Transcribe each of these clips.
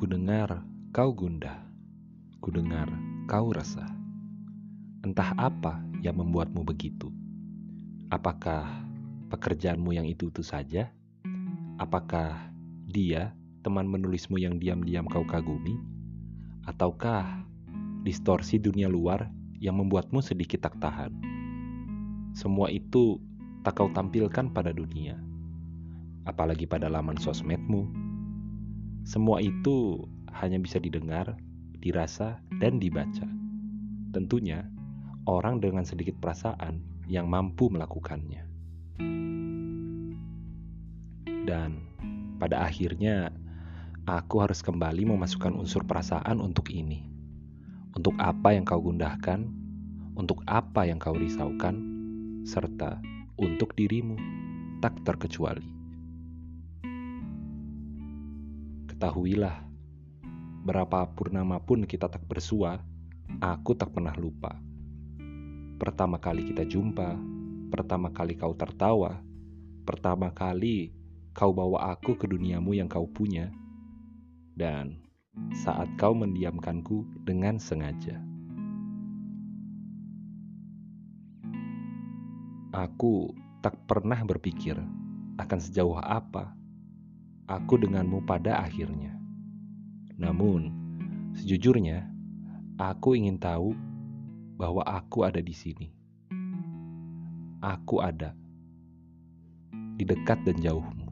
Kudengar kau gundah, kudengar kau resah. Entah apa yang membuatmu begitu. Apakah pekerjaanmu yang itu-itu saja? Apakah dia teman menulismu yang diam-diam kau kagumi? Ataukah distorsi dunia luar yang membuatmu sedikit tak tahan? Semua itu tak kau tampilkan pada dunia, apalagi pada laman sosmedmu semua itu hanya bisa didengar, dirasa, dan dibaca. Tentunya, orang dengan sedikit perasaan yang mampu melakukannya. Dan pada akhirnya, aku harus kembali memasukkan unsur perasaan untuk ini. Untuk apa yang kau gundahkan, untuk apa yang kau risaukan, serta untuk dirimu, tak terkecuali. Ketahuilah, berapa purnama pun kita tak bersua, aku tak pernah lupa. Pertama kali kita jumpa, pertama kali kau tertawa, pertama kali kau bawa aku ke duniamu yang kau punya, dan saat kau mendiamkanku dengan sengaja. Aku tak pernah berpikir akan sejauh apa aku denganmu pada akhirnya. Namun, sejujurnya, aku ingin tahu bahwa aku ada di sini. Aku ada di dekat dan jauhmu,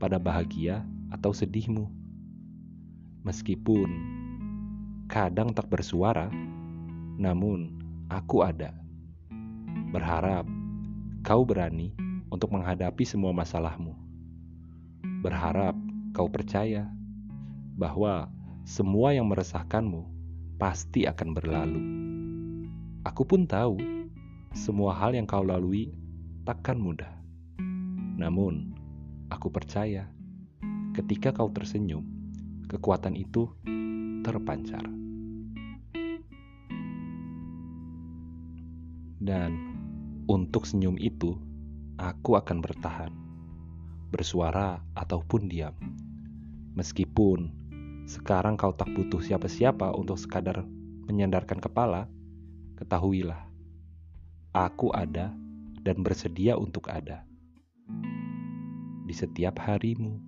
pada bahagia atau sedihmu. Meskipun kadang tak bersuara, namun aku ada. Berharap kau berani untuk menghadapi semua masalahmu berharap kau percaya bahwa semua yang meresahkanmu pasti akan berlalu. Aku pun tahu semua hal yang kau lalui takkan mudah. Namun, aku percaya ketika kau tersenyum, kekuatan itu terpancar. Dan untuk senyum itu, aku akan bertahan bersuara ataupun diam. Meskipun sekarang kau tak butuh siapa-siapa untuk sekadar menyandarkan kepala, ketahuilah, aku ada dan bersedia untuk ada di setiap harimu.